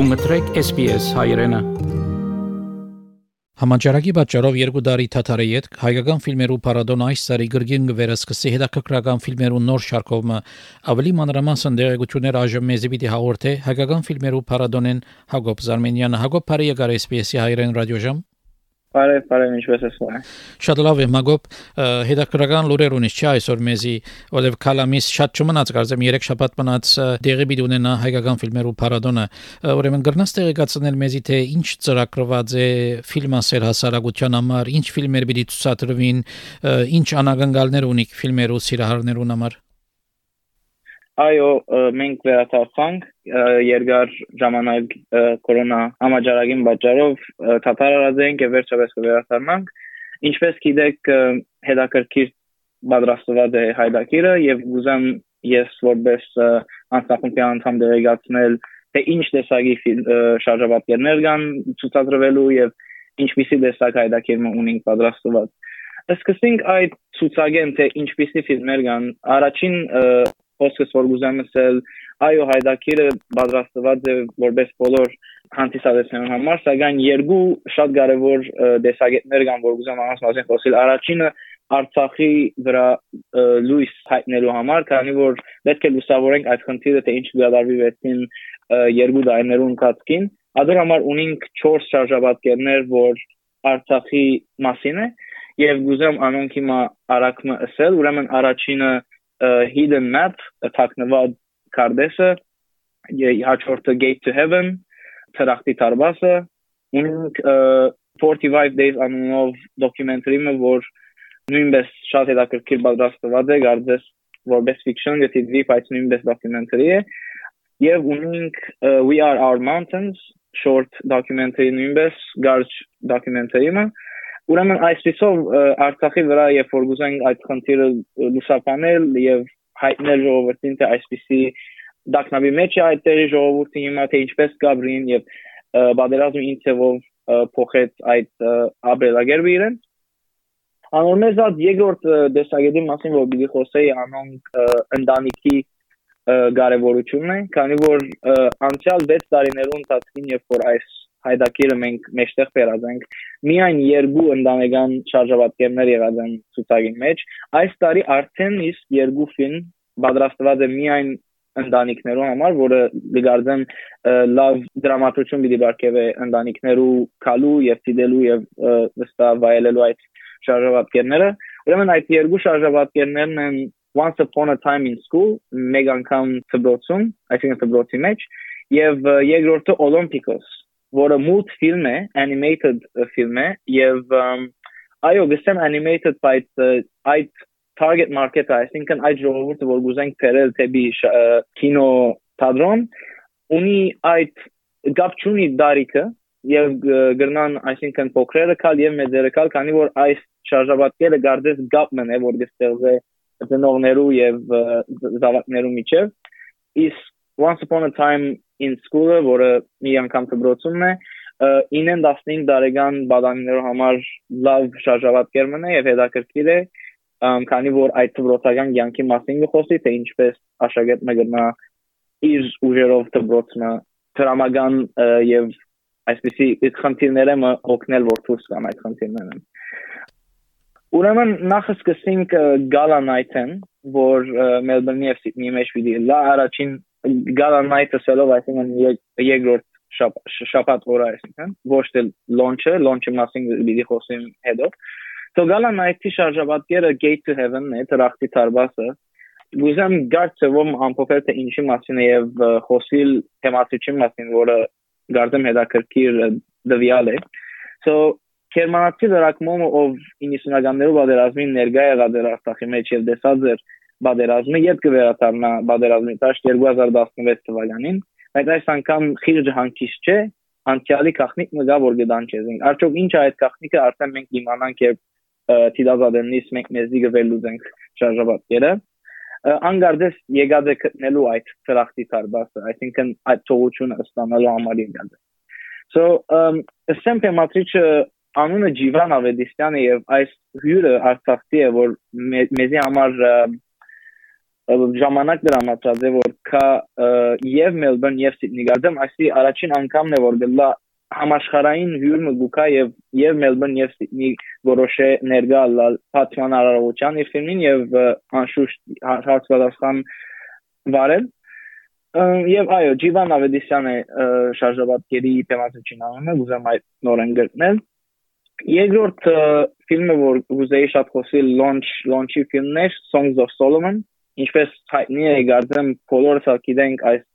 դու մտրեք SPS հայրենը։ Համաճարակի պատճառով երկու տարի թաթարի յետ հայկական ֆիլմերու Փարադոն այս տարի գրգին վերսկսի հետաքրքրական ֆիլմերու նոր շարքովը ավելի մանրամասն դերակցություններ այժմ մեզի պիտի հաղորդե հայկական ֆիլմերու Փարադոնեն Հակոբ Զարմենյանը Հակոբ Փարիա գար SPS-ի հայրեն ռադիոժամ Բարև, բարև, ինչպես ես վայ։ Շատ լավ է, Մագոբ, հետաքրական լուրեր ունես չի այսօր մեզի, որովհետև կալամիս շատ չմնաց, կարծեմ 3 շաբաթ մնաց դեղի պիտի ունենա հայկական ֆիլմերու փառատոնը։ Ուրեմն գրնաս տեղեկացնել մեզի թե ինչ ծրագրված է ֆիլմասեր հասարակության համար, ինչ ֆիլմեր պիտի ցուցադրվին, ինչ անագնգալներ ունի ֆիլմերու սիրահարներուն համար։ Այո, մենք վերաթափանք երկար ժամանակ կորոնա համաճարակին պատճառով թաթարարած ենք եւ վերջապես կվերաթարմանք։ Ինչպես գիտեք, հետաքրքիր պատրաստված է հայդակիրը եւ ուզեմ ես որպես անձնախումբի անդամ դերեկացնել թե ինչ տեսակի շարժապատկերներ կան ցուցադրվելու եւ ինչպիսի տեսակ հայդակիրը ունենք պատրաստված։ Սկսենք այդ ցուցակեն թե ինչպիսի ֆիլմեր կան։ Առաջին խոսքս որ գուզեմ ասել, այո հայդակիրը պատրաստված է որպես բոլոր հանդիսատեսներուն համար, սակայն երկու շատ կարևոր դեսագետներ կան, որ անց մասին խոսել։ Առաջինը Արցախի վրա լույս հայտնելու համար, քանի որ պետք է լուսավորենք այդ խնդիրը, թե ինչ գադարվի վերցին երկու դայներու ընթացքին։ Ադոր համար ունենք 4 շարժաբատկերներ, որ Արցախի մասին է, եւ գուզեմ անոնք հիմա արակը ասել, ուրեմն առաջինը hidden map թաքնված կարդեսը հաջորդը gate to heaven ծրախտի տարբասը ունենք 45 days անունով դոկումենտարիմը որ նույնպես շատ հետաքրքիր պատրաստված է կարծես որպես fiction գտիվի բայց նույնպես դոկումենտարի է եւ ունենք we are our mountains short documentary նույնպես garage documentary-ը Ուրեմն այսպեսով Արցախի վրա երբ որ գուզենք այդ խնդիրը լուսաբանել եւ հայտնել ժողովրդին թե այսպեսի դակնաբի մեջ է այդ տեղի ժողովուրդը հիմա թե ինչպես գաբրին եւ բادرազմի ինձով փոխեց այդ աբելագերբը իրեն անոնեզ այդ երկրորդ դեսագետի մասին որ պիտի խոսեի անոնք ընտանիքի կարևորությունն է քանի որ անցյալ 6 տարիներուն ծածկին երբ որ այս հայդակիրը մենք մեջտեղ բերած ենք միայն երկու ընտանեկան շարժապատկերներ եղած են ցուցակի մեջ այս տարի արդեն իսկ երկու ֆիլմ պատրաստված է միայն ընտանիքներու համար, որը դգարձեն լավ դրամատուրգություն պիտի բարգեւե ընտանիքներու քալու եւ ցիդելու եւ վստահ վայելելու այդ շարժապատկերները։ Ուրեմն այդ երկու շարժապատկերներն են Once Upon a Time in School, մեկ անգամ ծբրոցում, այսինքն ծբրոցի մեջ, եւ երկրորդը Olympicos, որը մուլտ ֆիլմ է, animated ֆիլմ է եւ այո, գսեմ animated բայց այդ target market-ը, այսինքն այդ ժողովուրդը, որ գուզենք բերել դեպի կինո թատրոն, ունի այդ գապչունի դարիքը եւ գրնան այսինքն փոքրերը կալ եւ մեծերը կալ, քանի որ այս շարժաբատկերը գարդես գապմն է, որ դստեղზე ծնողներու եւ զավակներու միջև is once upon a time in school-ը, որը մի անգամ դպրոցումն է, 9-15 տարեկան բադանիներու համար լավ շարժավատկեր մնա եւ հետաքրքիր է, քանի որ այդ դպրոցական յանքի մասին գխոսի, թե ինչպես աշակերտը գտնա իր ուժերով դպրոցը դրամական եւ այսպեսի խնդիրները մը օգնել որ դուրս գան այդ խնդիրները։ Ուրեմն նախ սկսենք Gala Night-ն, որ Melbourne-ի եւ Sydney-ի մեջ պիտի լա առաջին Gala Night-ը սելով, այսինքն երկրորդ շաբաթ օրը այսինքն ոչ թե launch-ը, launch-ի մասին պիտի խոսեմ հետո։ So Gala Night-ի շարժաբատերը Gate to Heaven-ն է, դրախտի ծարբասը։ Ուզեմ գարցեվում ամփոփել թե ինչի մասին է եւ խոսիլ թեմատիկի մասին, որը գարդեմ հետաքրքիր դվյալ է։ So Գերմանացի դրակմոմը ով 90-ականներով ադերազմին ներկա եղա դեր Արցախի մեջ եւ դեսած էր բادرազմը, երբ կվերադառնա բادرազմի տաշ 2016 թվականին, բայց այս անգամ խիրջը հանկիչ չէ, անցյալի քաղաքնիկը դա որ գդանչեզին։ Արդյոք ինչ է այդ քաղաքնիկը, արդեն մենք իմանանք, երբ Տիդազադենից մենք մեզի գվելուզենք շարժաբատերը անգարդես եկած է գտնելու այդ ծրախտի տարբասը, այսինքն այդ թողությունը ստանալու համար եկած է։ So, um, SMP matrice անունը Ջիվան Ավետիսյանը եւ այս հյուրը Արցախի է, որ մեզի համար ժամանակ դրամատրած է որ կա եւ Մելբուրն եւ Սիդնի գարդեմ այսի առաջին անգամն է որ գլա համաշխարհային հյուրը գուկա եւ եւ Մելբուրն եւ Սիդնի որոշե ներգա լալ պատման արարողության իր ֆիլմին եւ անշուշտ հարցվածախան վարել եւ այո Ջիվան Ավեդիսյանը շարժաբատկերի թեմատիկին անունը գուզեմ այդ նորեն գրնել Երկրորդ ֆիլմը որ ուզեի շատ խոսել launch launch-ի ֆիլմն է Songs of Solomon ինչպես հայտնի է գարձեմ բոլորս գիտենք այս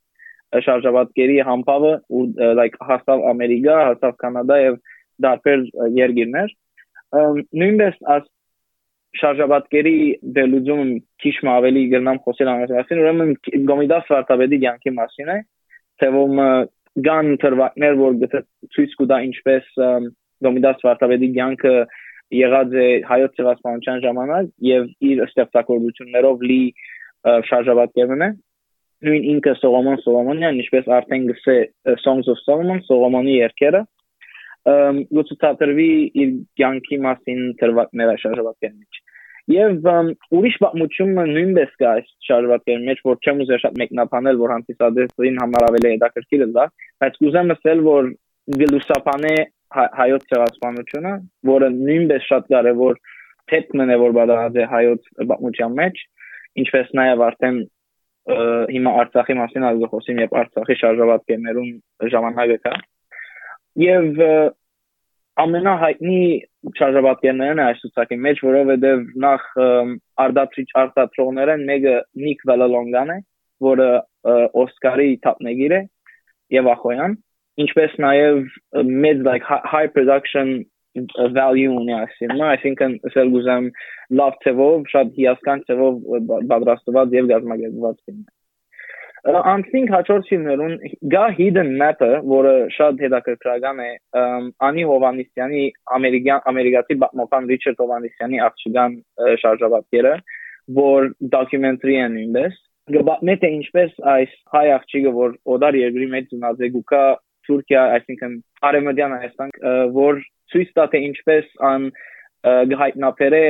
շարժաբատկերի համբավը ու like հաստավ ամերիկա, հաստավ կանադա եւ դարբեր երկիրներ նույնպես աս շարժաբատկերի դելուզում քիչ ավելի գնամ խոսել ամերիկացին ուրեմն գոմիդաս վարտաբեդի յանքի մասին է թվում գան թրվակներ որ ցույց կտա ինչպես գոմիդաս վարտաբեդի յանքը եղած է հայոց ցեղասպանության ժամանակ եւ իր ստեղծագործություններով լի շարժաբատկերն է նույն ինքը Սողոմոն Սողոմոնյանն ինչպես արդեն գսե Songs of Solomon Սողոմոնի երգերը գուցե ցածրվի իր ցանկի մասին դրվակները շարժաբատկերն մեջ Եվ ուրիշ պատմությունը նույնպես կա այս շարժաբատկերն մեջ, որ չեմ ուզեր շատ մեկնաբանել, որ հանդիսադեսին համար ավելի հետաքրքիր է դա, բայց կուզեմ ասել, որ գլուսապանե հա, հայոց ցեղասպանությունը, որը նույնպես շատ կարևոր թեման է, որ բադահաձե հայոց պատմության մեջ, ինչպես նաև արդեն հիմա Արցախի մասին ազգը խոսիմ եւ Արցախի շարժաբատկերներուն ժամանակը կա։ Եվ ամենահայտնի շարժաբատկերներն այս ցուցակի մեջ, որովհետեւ նախ արդատրիչ արտադրողները մեկը Նիկ Վալալոնգան է, որը Օսկարի թափնեգիր է եւ Ախոյան ինչպես նաև mid like high production value ունի I think ասել գուզեմ լավ թվով շատ հիասքանչ թվով պատրաստված եւ գազմագերված ֆիլմ Անցնենք հաջորդ ֆիլմերուն գա Hidden Matter, որը շատ հետաքրքրական է Անի Հովանիսյանի ամերիկյան ամերիկացի բացմական Ռիչարդ Հովանիսյանի աղջիկան շարժաբատկերը, որ դոկումենտարի է նույնպես գբատնետ է ինչպես այս հայ աղջիկը որ օդար երկրի մեջ ծնած է գուկա Թուրքիա, այսինքն Արևմտյան Հայաստան, որ ցույց տա թե ինչպես ան գհայտնաբերե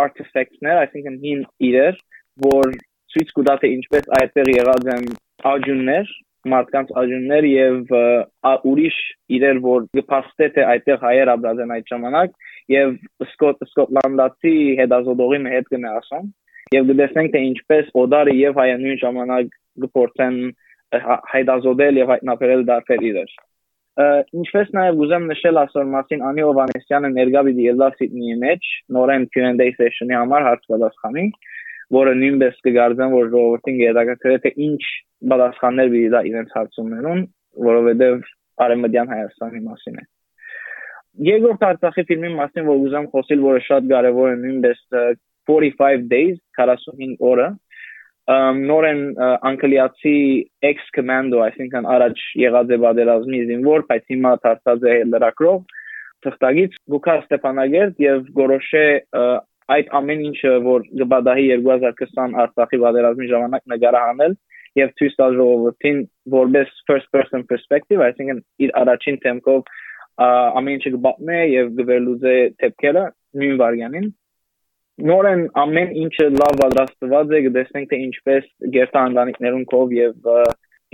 artifacts-ներ, այսինքն հին իրեր, որ ցույց կտա թե ինչպես այդտեղ եղած են աջուններ, մարդկանց աջուններ եւ ուրիշ իրեր, որ գփաստե թե այդտեղ հայեր ապրած են այդ ժամանակ եւ Սկոտ Սկոտլանդացի հետազոտողի հետ կներասան եւ գտեսնենք թե ինչպես օդարը եւ հայը նույն ժամանակ գործեն հայդազոդել եւ հայտնաբերել դարբեր իրեր։ Ինչպես նաև ուզեմ նշել ասոր մասին Անի Հովանեսյանը ներկա պիտի ելա Սիդնիի մեջ նորեն Q&A session-ի համար հարց պատասխանի, որը նույնպես կգարձեմ, որ ժողովրդին գիտակցրել թե ինչ պատասխաններ պիտի դա իրենց հարցումներուն, որովհետև Արեմդյան Հայաստանի մասին է։ Երկրորդ Արցախի ֆիլմի մասին, որ ուզեմ խոսել, որը շատ կարևոր է նույնպես 45 days 45 օրը նորեն անգլիացի ex commando, այսինքն առաջ եղած է բادرազմի զինվոր, բայց հիմա դարձած է լրակրող թղթագից Լուկա Ստեփանագերտ եւ գորոշե այդ ամեն ինչը, որ գբադահի 2020 Արցախի բادرազմի ժամանակ նկարահանել եւ ցույց տալ ժողովրդին որպես first person perspective, այսինքն իր առաջին թեմքով ամեն ինչը գտնե եւ գվերլուզե թեփքերը նույն վարյանին նորեն ամեն ինչը լավ պատրաստված է, գտեսնենք թե ինչպես գերտա ընտանիքներուն կով եւ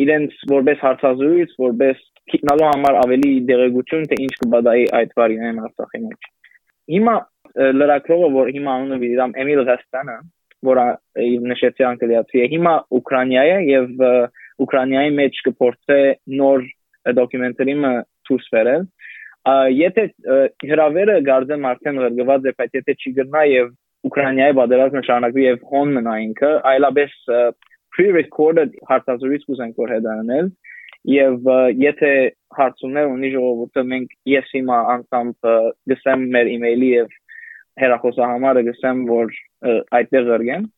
իրենց որպես հարցազրույց, որպես գիտնալու համար ավելի դերեկություն թե ինչ կբադայի այդ վարիներն Արցախի մեջ։ Հիմա լրակրողը, որ հիմա անունը վիրամ Էմիլ Գաստանը, որը նշեցի անգլիացի է, հիմա Ուկրաինա է եւ Ուկրաինայի մեջ կփորձե նոր դոկումենտարիմը դուրս բերել եթե հրավերը գարձեմ արդեն գրգված է, բայց եթե չի գրնա եւ Ուկրաինայի պատերազմը շարունակվի եւ հոն մնա ինքը, այլապես pre-recorded հարցազրույց կուզենք որ հետանել եւ եթե հարցումներ ունի ժողովուրդը մենք ես հիմա անգամ գսեմ մեր email-ի եւ հեռախոսահամարը գսեմ որ այդտեղ գրգեմ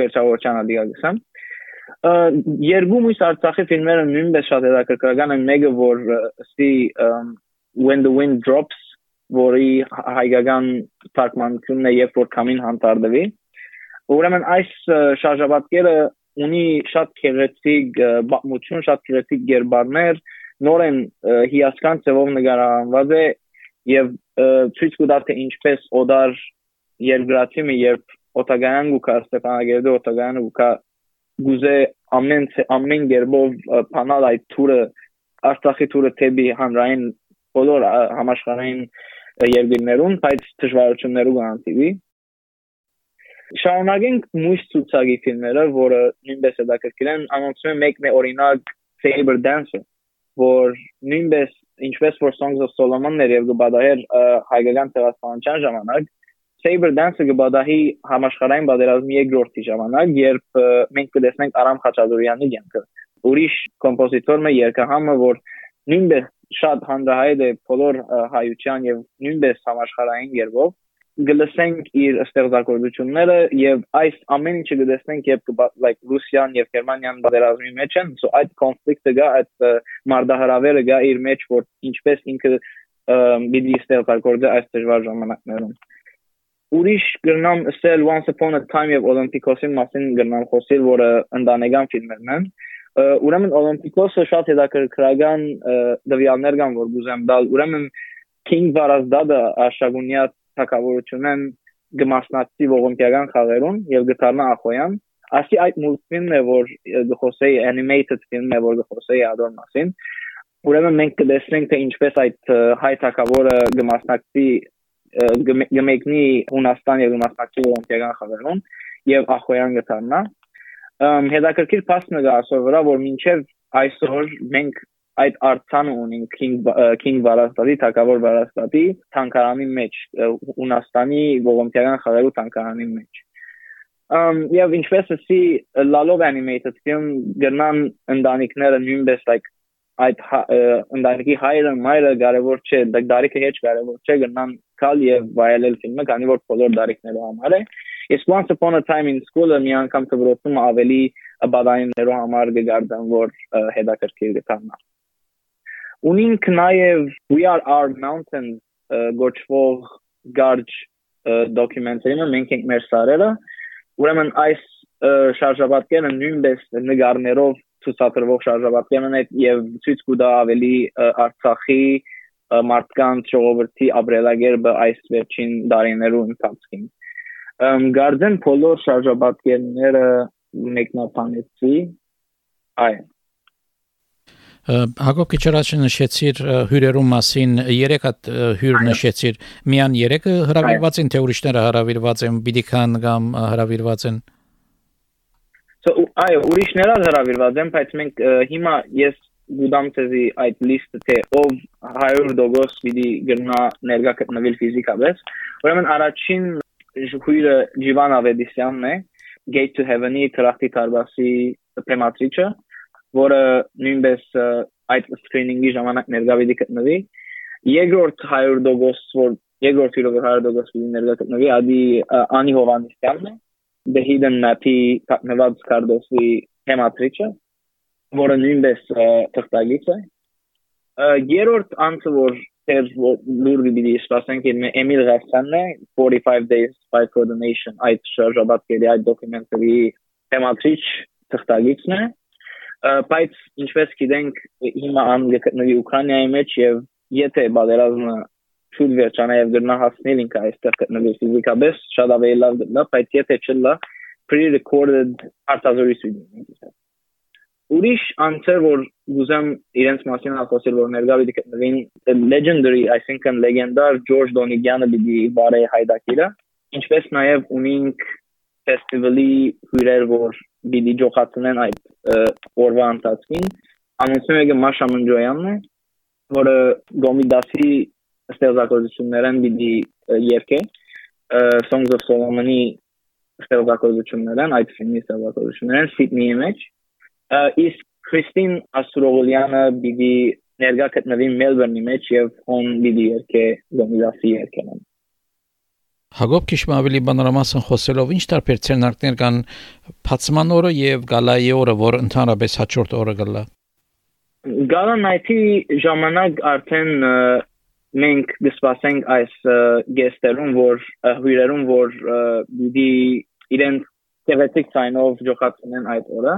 վերջավորչան ադիա գսեմ երկու մույս Արցախի ֆիլմերը նույնպես շատ հետաքրքրական են մեկը որ ստի when the wind drops որի հայկական թարգմանությունն է երբ որ կամին հանդարտվի ուրեմն այս շարժաբատկերը ունի շատ քեղեցիկ բացմություն, շատ քեղեցիկ գերբարներ, նորեն հիասքանչ ծավով նկարահանված է եւ ցույց կտա թե ինչպես օդար երկրացիմը երբ օտագայան գուկա Ստեփանագերդի օտագայանը գուկա գուզե ամեն ամեն գերբով փանալ այդ թուրը Արցախի թուրը թեբի հանրային բոլոր համաշխարհային երկրներուն, բայց դժվարություններով կանտիվի Շարունակենք մույս ցուցակի ֆիլմերը, որը նույնպես հետաքրքիր են, անոնցում եմ մեկն է օրինակ Saber Dancer, որ նույնպես ինչպես որ Songs of Solomon-ներ եւ գբադահեր հայկական ցեղասպանության ժամանակ Saber Dance-ը գբադահի համաշխարհային պատերազմի երկրորդի ժամանակ, երբ մենք կտեսնենք Արամ Խաչատուրյանի կյանքը։ Ուրիշ կոմպոզիտորը երկհամը, որ նույնպես շատ հանրահայտ է բոլոր հայության եւ նույնպես համաշխարհային երբով գլսենք իր ստեղծագործությունները եւ այս ամեն ինչը գտեսնենք երբ like Ռուսիան եւ Գերմանիան պատերազմի մեջ են so այդ կոնֆլիկտը գա այդ մարդահրավերը գա իր մեջ որ ինչպես ինքը բիդի ստեղծագործի այս դժվար ժամանակներում ուրիշ գրնամ ասել once upon a time եւ Օլիմպիկոսի մասին գրնամ խոսել որը ընտանեկան ֆիլմերն են ուրեմն Օլիմպիկոսը շատ հետաքրքրական դվյալներ կան որ գուզեմ դալ ուրեմն King Varazdada Աշագունյա թակավորությունն գմասնացի ողոնկական խաղերուն եւ գտարնա ախոյան ասի այդ մուլտֆիլմն է որ գխոսեի animated ֆիլմն է որ գխոսեի ադոր մասին ուրեմն մենք կտեսնենք թե ինչպես այդ հայ թակավորը գմասնակցի գմեկնի Հունաստան եւ գմասնակցի ողոնկական խաղերուն եւ ախոյան գտարնա հետաքրքիր փաստը գա ասոր վրա որ մինչեւ այսօր մենք այդ արցանը ունին King King Վարաստատի, Թակավոր Վարաստատի թանկարանի մեջ, Ունաստանի ողոմտյան խաղերու թանկարանի մեջ։ Um եւ ինչպես էսի լալով animated film գնան ընտանիքները նույնպես like այդ ընտանիքի հայրը մայրը կարևոր չէ, դարիքը հեչ կարևոր չէ, գնան կալ եւ վայելել ֆիլմը, քանի որ բոլոր դարիքներով համար է։ It's once upon a time in school-ը մի անգամ կբրոցում ավելի բադայիններով համար գարդան որ հետաքրքիր գտանա։ Ունինք նաև We Are Our Mountains գոչվող գարջ դոկումենտարինը մենք ենք մեր սարերը ուրեմն այս շարժաբատկերը նույնպես նկարներով ցուցադրվող շարժաբատկերն են եւ ցույց կտա ավելի Արցախի մարդկանց ժողովրդի ապրելակերպը այս վերջին տարիներու ընթացքին գարդեն բոլոր շարժաբատկերները մեկնաբանեցի այ Հակոբ Քիչարաշը նշեցիր հյուրերու մասին, երեք հատ հյուր նշեցիր։ Միան երեքը հravirված են, թե ուրիշները հravirված են, բիդիկան կամ հravirված են։ այո, ուրիշները հravirված են, բայց մենք հիմա ես գուդամ ցեզի այդ լիստը թե ով 100% պիտի գտնա ներկա գտնվել ֆիզիկապես։ Ուրեմն առաջին հյուրը Ջիվան Ավեդիսյանն է, Gate to Heaven-ի Տրախտի Տարբասի թեմատրիչը որը նույնպես այդ screening-ի ժամանակ ներկա պիտի գտնվի երկրորդ 100% որ երկրորդ հյուրը 100% պիտի ներկա գտնվի ադի Անի Հովանեսյանն է The Hidden Map-ի կապնված կարդոսի թեմատրիչը որը նույնպես թղթագից է երրորդ անձը որ Թեր լուրը բիդի սպասենք իմ Էմիլ Ղարսյանն է 45 days by coordination այդ շրջաբատկերի այդ դոկումենտների թեմատրիչ թղթագիծն է բայց ինչպես գիտենք հիմա անգլիայի Ուկրաինայի մեջ եւ եթե բادرազմը շուտ վերջանա եւ դրնա հասնել ինքը այստեղ գտնվի ֆիզիկապես շատ ավելի լավ դնա բայց եթե չլա pre recorded արտազորություն ունի ուրիշ անցեր որ ուզեմ իրենց մասին ասել որ ներկա պիտի գտնվին legendary and legendar George Donigyan-ը պիտի բարե հայդակիրը ինչպես նաև ունինք ֆեստիվալի հյուրեր որ պիտի ջոխացնեն այդ օրվա ընթացքին անունցում եկը Մաշա Մնջոյանն է որը Գոմիդասի ստեղծագործություններն պիտի երկե Songs of Solomon-ի ստեղծագործություններն այդ ֆիլմի ստեղծագործություններն Սիդնեի մեջ իսկ Քրիստին Աստրոգոլյանը պիտի ներկա գտնվի Մելբուրնի մեջ եւ on պիտի երկե Գոմիդասի երկենան Հակոբ քիչ ավելի բանրամասն խոսելով ինչ տարբեր ցերնակներ կան փացման օրը եւ գալայի օրը, որ ընդհանրապես հաջորդ օրը գլա։ Գալան այդի ժամանակ արդեն մենք դասպասենք այս գեստերուն, որ հյուրերուն, որ դի իրենց տևեցիկ ցայնով ջոխացնեն այդ օրը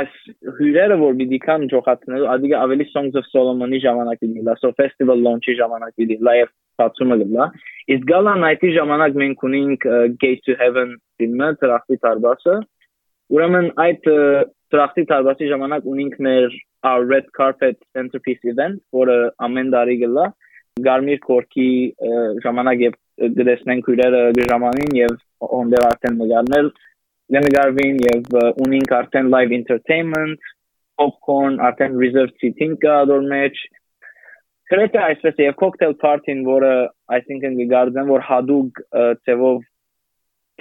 այս հյուրերը որ պիտի կան ջոխացնելու ադիգա ավելի songs of solomon-ի ժամանակի դիլա so festival launch-ի ժամանակի դիլա եւ բացումը դիլա Իսկ գալան այդ ժամանակ մենք ունենք Gate to Heaven ֆիլմը, ծրախտի տարբասը։ Ուրեմն այդ ծրախտի տարբասի ժամանակ ունենք մեր our red carpet centerpiece event, որը ամեն տարի գլա Գարմիր կորքի ժամանակ եւ գտեսնենք հյուրերը ժամանին եւ հոնդեր արդեն նկարնել նկարվին եւ ունենք արդեն live entertainment popcorn արդեն reserved seating կա դոր մեջ Քրեթե այսպես եւ cocktail party-ն, որը այսինքն գարդեն որ հadoop ծևով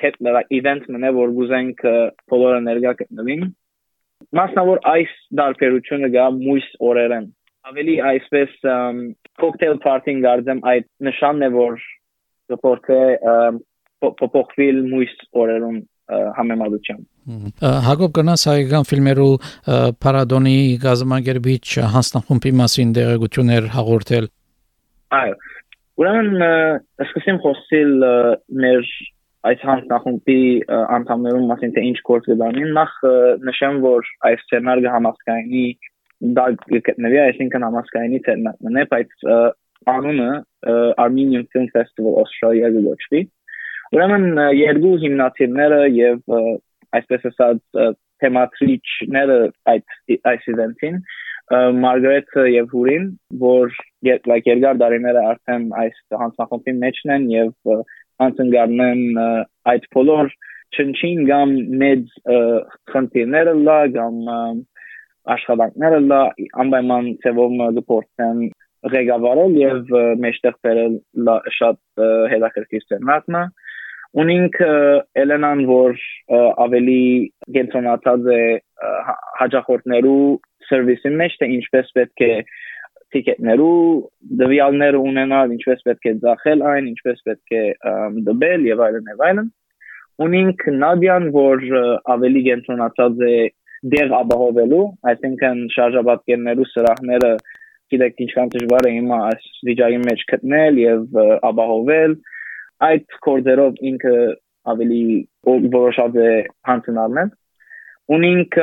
թեթ event մնա որ գուզենք բոլորը ներկա գտնվին մասնավոր այս դարբերությունը գա մույս օրերեն ավելի այսպես cocktail party-ին գարդեմ այդ նշանն է որ գործը փոփոխվել մույս օրերում համեմատությամբ Հակոբ կնաս հայկական ֆիլմերու պարադոնի գազամագերբիչ հանձնախումբի մասին դերակցություններ հաղորդել Այո Ուրեմն սկսեմ խոսել մեր այս հանձնախումբի անդամներուն մասին թե ինչ գործ կդանին նախ նշեմ որ այս սցենարը համասկայնի դա գտնվի այսինքն համասկայնի ցերնն է բայց անունը Armenian Film Festival Australia գոչվի Ուրեմն երկու հիմնադիրները եւ այսպես ասած թեմատրիչները այդ այս իվենտին Մարգարետ եւ Հուրին, որ like երկար դարիները արդեն այս հանձնախմբի մեջն են եւ անցնգարն են այդ բոլոր չնչին կամ մեծ խնդիրները լա կամ աշխատանքները լա անպայման ծևով գործեն ղեկավարել եւ մեջտեղ բերել շատ հետաքրքիր ծերնատնա ունինք Էլենան որ ավելի կենտրոնացած է հաջախորդներու սերվիսի մեջ թե ինչպես պետք է տիկետներու դվյալները ունենալ, ինչպես պետք է ծախել այն, ինչպես պետք է դբել եւ այլն եւ այլն։ Ունինք Նադյան, որ ավելի կենտրոնացած է դեր ապահովելու, այսինքն շարժաբատկերներու սրահները գիտեք ինչքան դժվար է հիմա այս վիճակի մեջ գտնել եւ ապահովել այդ կորձերով ինքը ավելի որոշած է հանցնալն ունինք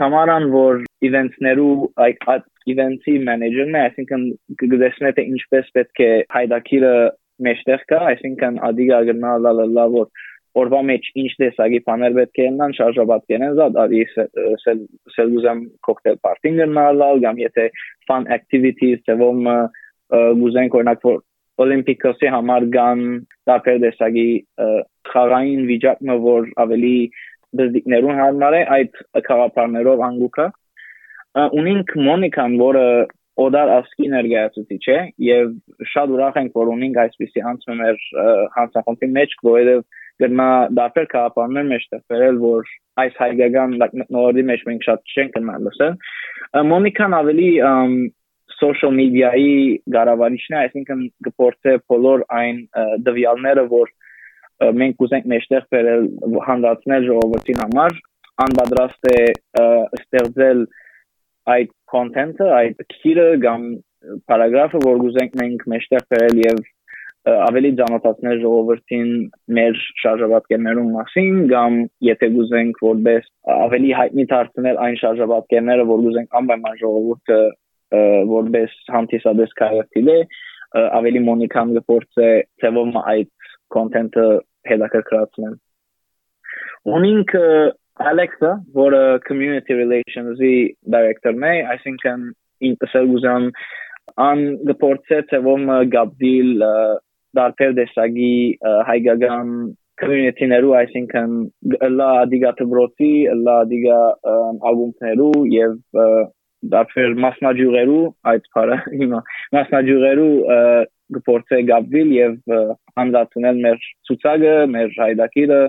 Թամարան որ իվենտներու այդ իվենտի մենեջերն է այսինքն գտեսնե թե ինչպես պետք է հայդակիրը մեջտեղ կա այսինքն ադիգա գնալա լա որ օրվա մեջ ինչ տեսակի բաներ պետք է ունենան շարժաբատկեն են զատ արի սելուզեմ կոկտեյլ պարտին գնալալ կամ եթե fun activities ծևոմ գուզենք օրինակ որ օլիմպիկոսի համար կան տարբեր տեսակի խաղային վիճակը որ ավելի դզդիկներուն հարմար է այդ խաղապարներով անգուկա ունենք մոնիկան որը օդար ասկի ներկայացուցիչ է եւ շատ ուրախ ենք որ ունենք այսպիսի անցումներ հանցախմբի մեջ որովհետեւ գտնա դարբեր քաղաքներ մեջ տվել որ այս հայկական մտնորդի մեջ մենք շատ չենք գնալ լսել մոնիկան ավելի social media-ի գարավարիչն է այսինքն գործե բոլոր այն դվյալները որ մենք ուզենք մեջտեղ բերել հանդացնել ժողովրդին համար անպատրաստ է ստեղծել այդ content-ը այդ քիրը կամ պարագրաֆը որ ուզենք մենք մեջտեղ բերել եւ ավելի ճանաչացնել ժողովրդին մեր շարժաբատկերներուն մասին կամ եթե գուզենք որպես ավելի հայտնի դարձնել այն շարժաբատկերները որ գուզենք անպայման ժողովուրդը որպես հանդիսադես կարողացիլ է ավելի մոնիկան գործը ծևում այդ կոնտենտը հետաքրքրացնել ունինք Alexa, որը community relations-ի director-ն է, այսինքն ինքսել ուզում ան գործը ծևում գաբդիլ դարբեր դեսագի հայկական community-ներու, այսինքն լա դիգա դբրոցի, լա դիգա ալբոմներու եւ դարբեր մասնաճյուղերու այդ բարը հիմա մասնաճյուղերու գործե գաբվիլ եւ հանդարտունել մեր ցուցակը, մեր հայդակիրը,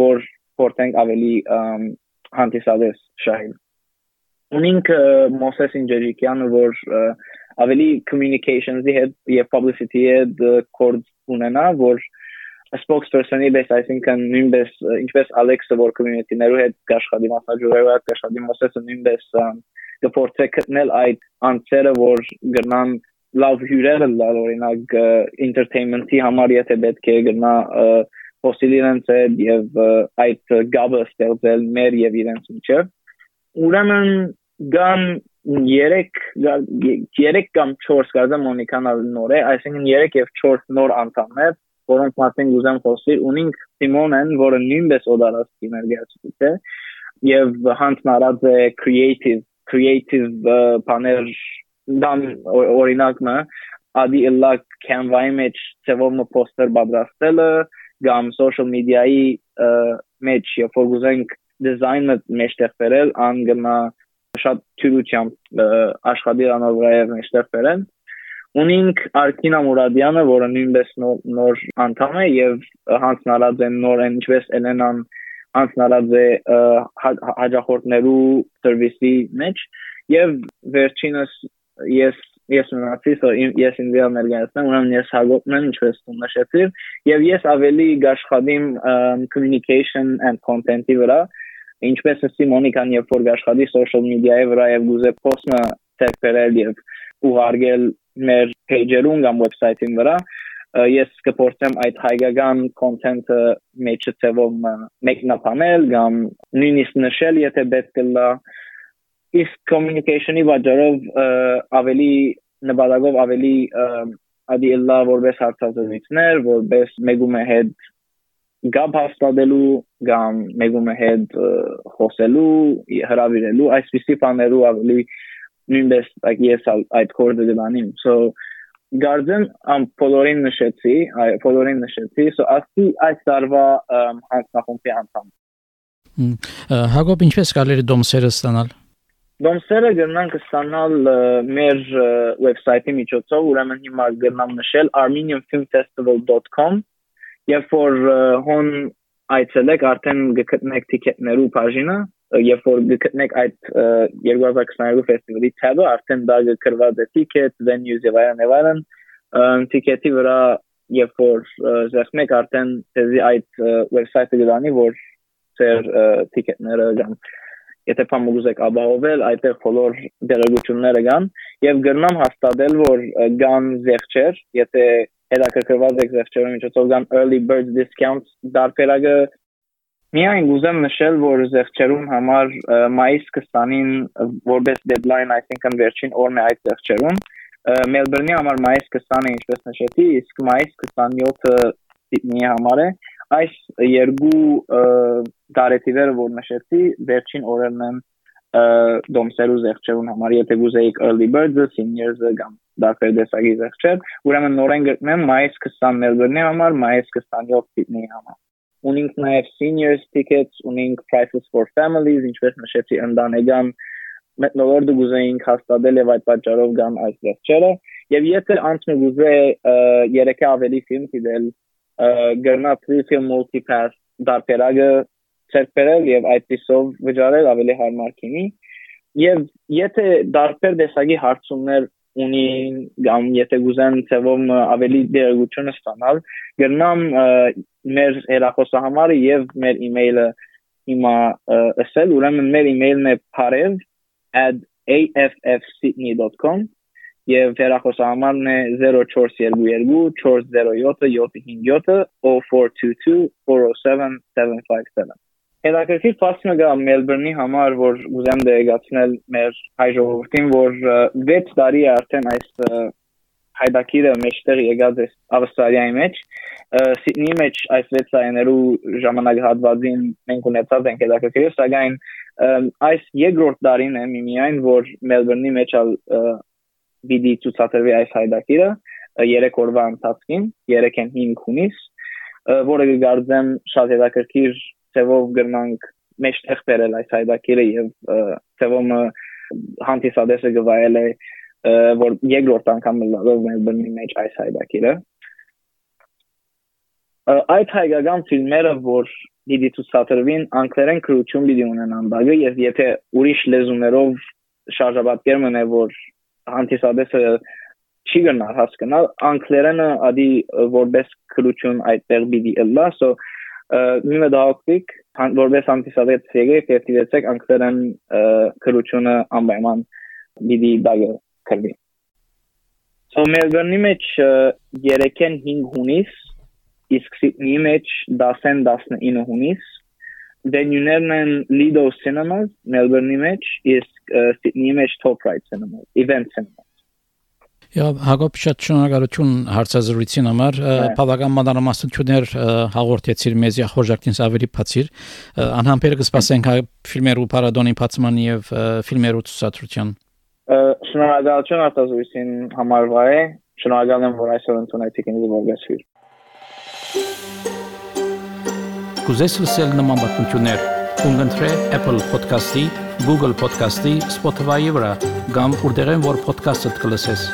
որ փորձենք ավելի հանդիսադես շահին։ Ունինք Մոսես Ինջերիկյանը, որ ավելի communications-ի հետ եւ publicity-ի հետ կորդ ունենա, որ spokesperson-ի պես, այսինքն նույնպես ինչպես Alex-ը որ community-ներու հետ կաշխատի մասնաճյուղերով հետ կաշխատի Մոսեսը նույնպես կփորձե գտնել այդ անձերը, որ գնան լավ հյուրերը լալ օրինակ entertainment-ի համար եթե պետք է գնա հոսիլինս եւ այդ գաբը ստեղծել մեր եւ իրենց միջև ուրեմն գան 3 3 կամ 4 կարծեմ Մոնիկան նոր է, այսինքն 3 եւ 4 նոր անդամներ, որոնք մասին ուզեմ խոսել, ունենք Սիմոնեն, որը նույնպես օդարացի ներկայացուցիչ է, եւ հանձնարած է creative creative բաներ դան օրինակը ադի ըլլա Canva-ի մեջ ծևով պոստեր պատրաստելը կամ social media-ի մեջ երբ որ ուզենք դիզայնը մեջտեղ բերել անգնա շատ թյուրությամբ աշխատի անոր վրայով մեջտեղ բերեն ունենք Արկինա Մուրադյանը, որը նույնպես նոր, նոր անդամ է եւ հանձնարած է նոր ինչպես Էլենան հանձնարած է հաջախորդներու սերվիսի մեջ եւ վերջինս ես ես մնացի, so ես ինձ ներկայացնեմ, ուրեմն ես հագոտն եմ, ինչպես դու նշեցիր, եւ ես ավելի գաշխադիմ communication and content-ի վրա, ինչպես ասի Մոնիկան, երբ որ գաշխադի social media-ի վրա եւ գուզե post-ը տերպերել եւ ուղարկել մեր page-երուն կամ website-ին վրա, ես կփորձեմ այդ հայկական content-ը մեջը ծևով մեկնաբանել կամ նույնիսկ նշել, եթե պետք է իսկ communication-ի վաճառով ավելի նպատակով ավելի ադի լա որպես հարցազրույցներ, որպես մեգում է հետ գաբ հաստատելու կամ մեգում է հետ խոսելու, հրավիրելու, այսպիսի բաներու ավելի նույնպես ես այդ կորձը դանիմ so Գարձեմ ամ բոլորին նշեցի, այ բոլորին նշեցի, so ասի այս տարվա հանձնախումբի անդամ։ Հակոբ ինչպես կարելի է դոմսերը ստանալ։ Դոմսերը գտնանք ստանալ մեր վեբսայթի միջոցով, ուրեմն հիմա գտնամ նշել armenianfilmfestival.com եւ որ հոն այցելեք արդեն գտնեք տիկետներու բաժինը երբ որ գտնեք այդ 2022 ֆեստիվալի tab-ը, արդեն դա գրված է ticket, venues եւ այլն եւ այլն, ticket-ի վրա երբ որ զերծեք արդեն դեզի այդ website-ը գտանի, որ ծեր ticket-ները կամ եթե փամուգուզեք ապահովել, այդտեղ բոլոր դերակցությունները կան եւ գրնամ հաստատել, որ կան զեղչեր, եթե հետաքրքրված եք զեղչերի միջոցով կան early bird discounts դարբերակը Միայն ուզեմ նշել, որ զեղչերուն համար մայիս 20-ին որպես deadline, այսինքն վերջին օրն է այդ զեղչերուն։ Մելբուրնի համար մայիս 20-ը ինչպես նշեցի, իսկ մայիս 27-ը Սիդնեի համար է։ Այս երկու դարետիվերը, որ նշեցի, վերջին օրերն են դոմսերու զեղչերուն համար, եթե գուզեիք early birds-ը, seniors-ը կամ դարբեր դեսագի զեղչեր, ուրեմն նորեն գտնեմ մայիս 20 Մելբուրնի համար, մայիս 27 Սիդնեի համար ունենք նաև seniors tickets, ունենք prices for families, ինչպես նշեցի ընդանեգան մետնոլորդը գուզեինք հաստատել եւ այդ պատճառով գան այս վերջերը եւ եթե անցնի գուզե երեքը ավելի ֆիլմ դիտել գրնա film multipass դարբերակը ծերբերել եւ այդտիսով վճարել ավելի հարմար կինի եւ եթե դարբեր դեսագի հարցումներ ունի կամ եթե գուզեն ծավալ ավելի դերակցություն ստանալ գրնամ մեր հեռախոսահամարը եւ մեր email-ը հիմա ասել ուրեմն մեր email-ն է parev@affsydney.com եւ հեռախոսահամարն է 0422 407 757 0422 407 757 Հետաքրքիր ֆասը գա Մելբուրնի համար, որ ուզեմ դերակացնել մեր հայ ժողովրդին, որ 6 տարի արդեն այս հայդակիրը մեջտեղ եկած է Ավստրալիայի մեջ, Սիդնեի մեջ այս 6 տարիներու ժամանակահատվածին մենք ունեցած ենք հետաքրքիր, սակայն այս երկրորդ տարին է միայն, որ Մելբուրնի մեջ ալ բիդի ցուցադրվի այս հայդակիրը 3 օրվա ընթացքին, 3-ին 5 հունիս, որը կգարձեմ շատ հետաքրքիր ծևով գրնանք մեջտեղ բերել այս հայդակիրը եւ ծևոմ հանդիսադեսը գվայել է որ երկրորդ անգամ լավ Մելբուրնի մեջ այս հայդակիրը այդ հայկական ֆիլմերը որ դիտի ցուցադրվին անգլերեն քրություն պիտի ունենան բագը եւ եթե ուրիշ լեզուներով շարժաբատկեր մնե որ հանդիսադեսը չի գնա հասկանալ անգլերենը ադի որպես քրություն այդտեղ պիտի լա so նույնը դահոքվիկ որպես անտիսադետ եկեք եւ դիվեցեք անգլերեն քրությունը անպայման դիդի դագը կրվի So Melbourne-ի մեջ 3-ին 5 հունիս իսկ Սիդնեի մեջ 10-ին 19 հունիս Venue-ներն են Lido Cinemas, Melbourne-ի մեջ, իսկ Sydney-ի մեջ Top Right Cinemas, Event Cinemas։ Եվ Հակոբ շատ շնորհակալություն հարցազրույցին համար։ Բավական մանրամասնություններ հաղորդեցիր մեզ խորժակտին ավելի բացիր։ Անհամբեր կսպասենք ֆիլմերու պարադոնի բացման եւ ֆիլմերու ցուցադրության։ Շնորհակալություն հարցազրույցին համար վայ։ Շնորհակալ եմ որ այսօր ընդունեցիք ինձ որպես ֆիլմ։ Կուզես լսել նման բանություններ, կընտրե Apple Podcast-ի, Google Podcast-ի, Spotify-ի վրա, կամ որտեղեն որ podcast-ը կլսես։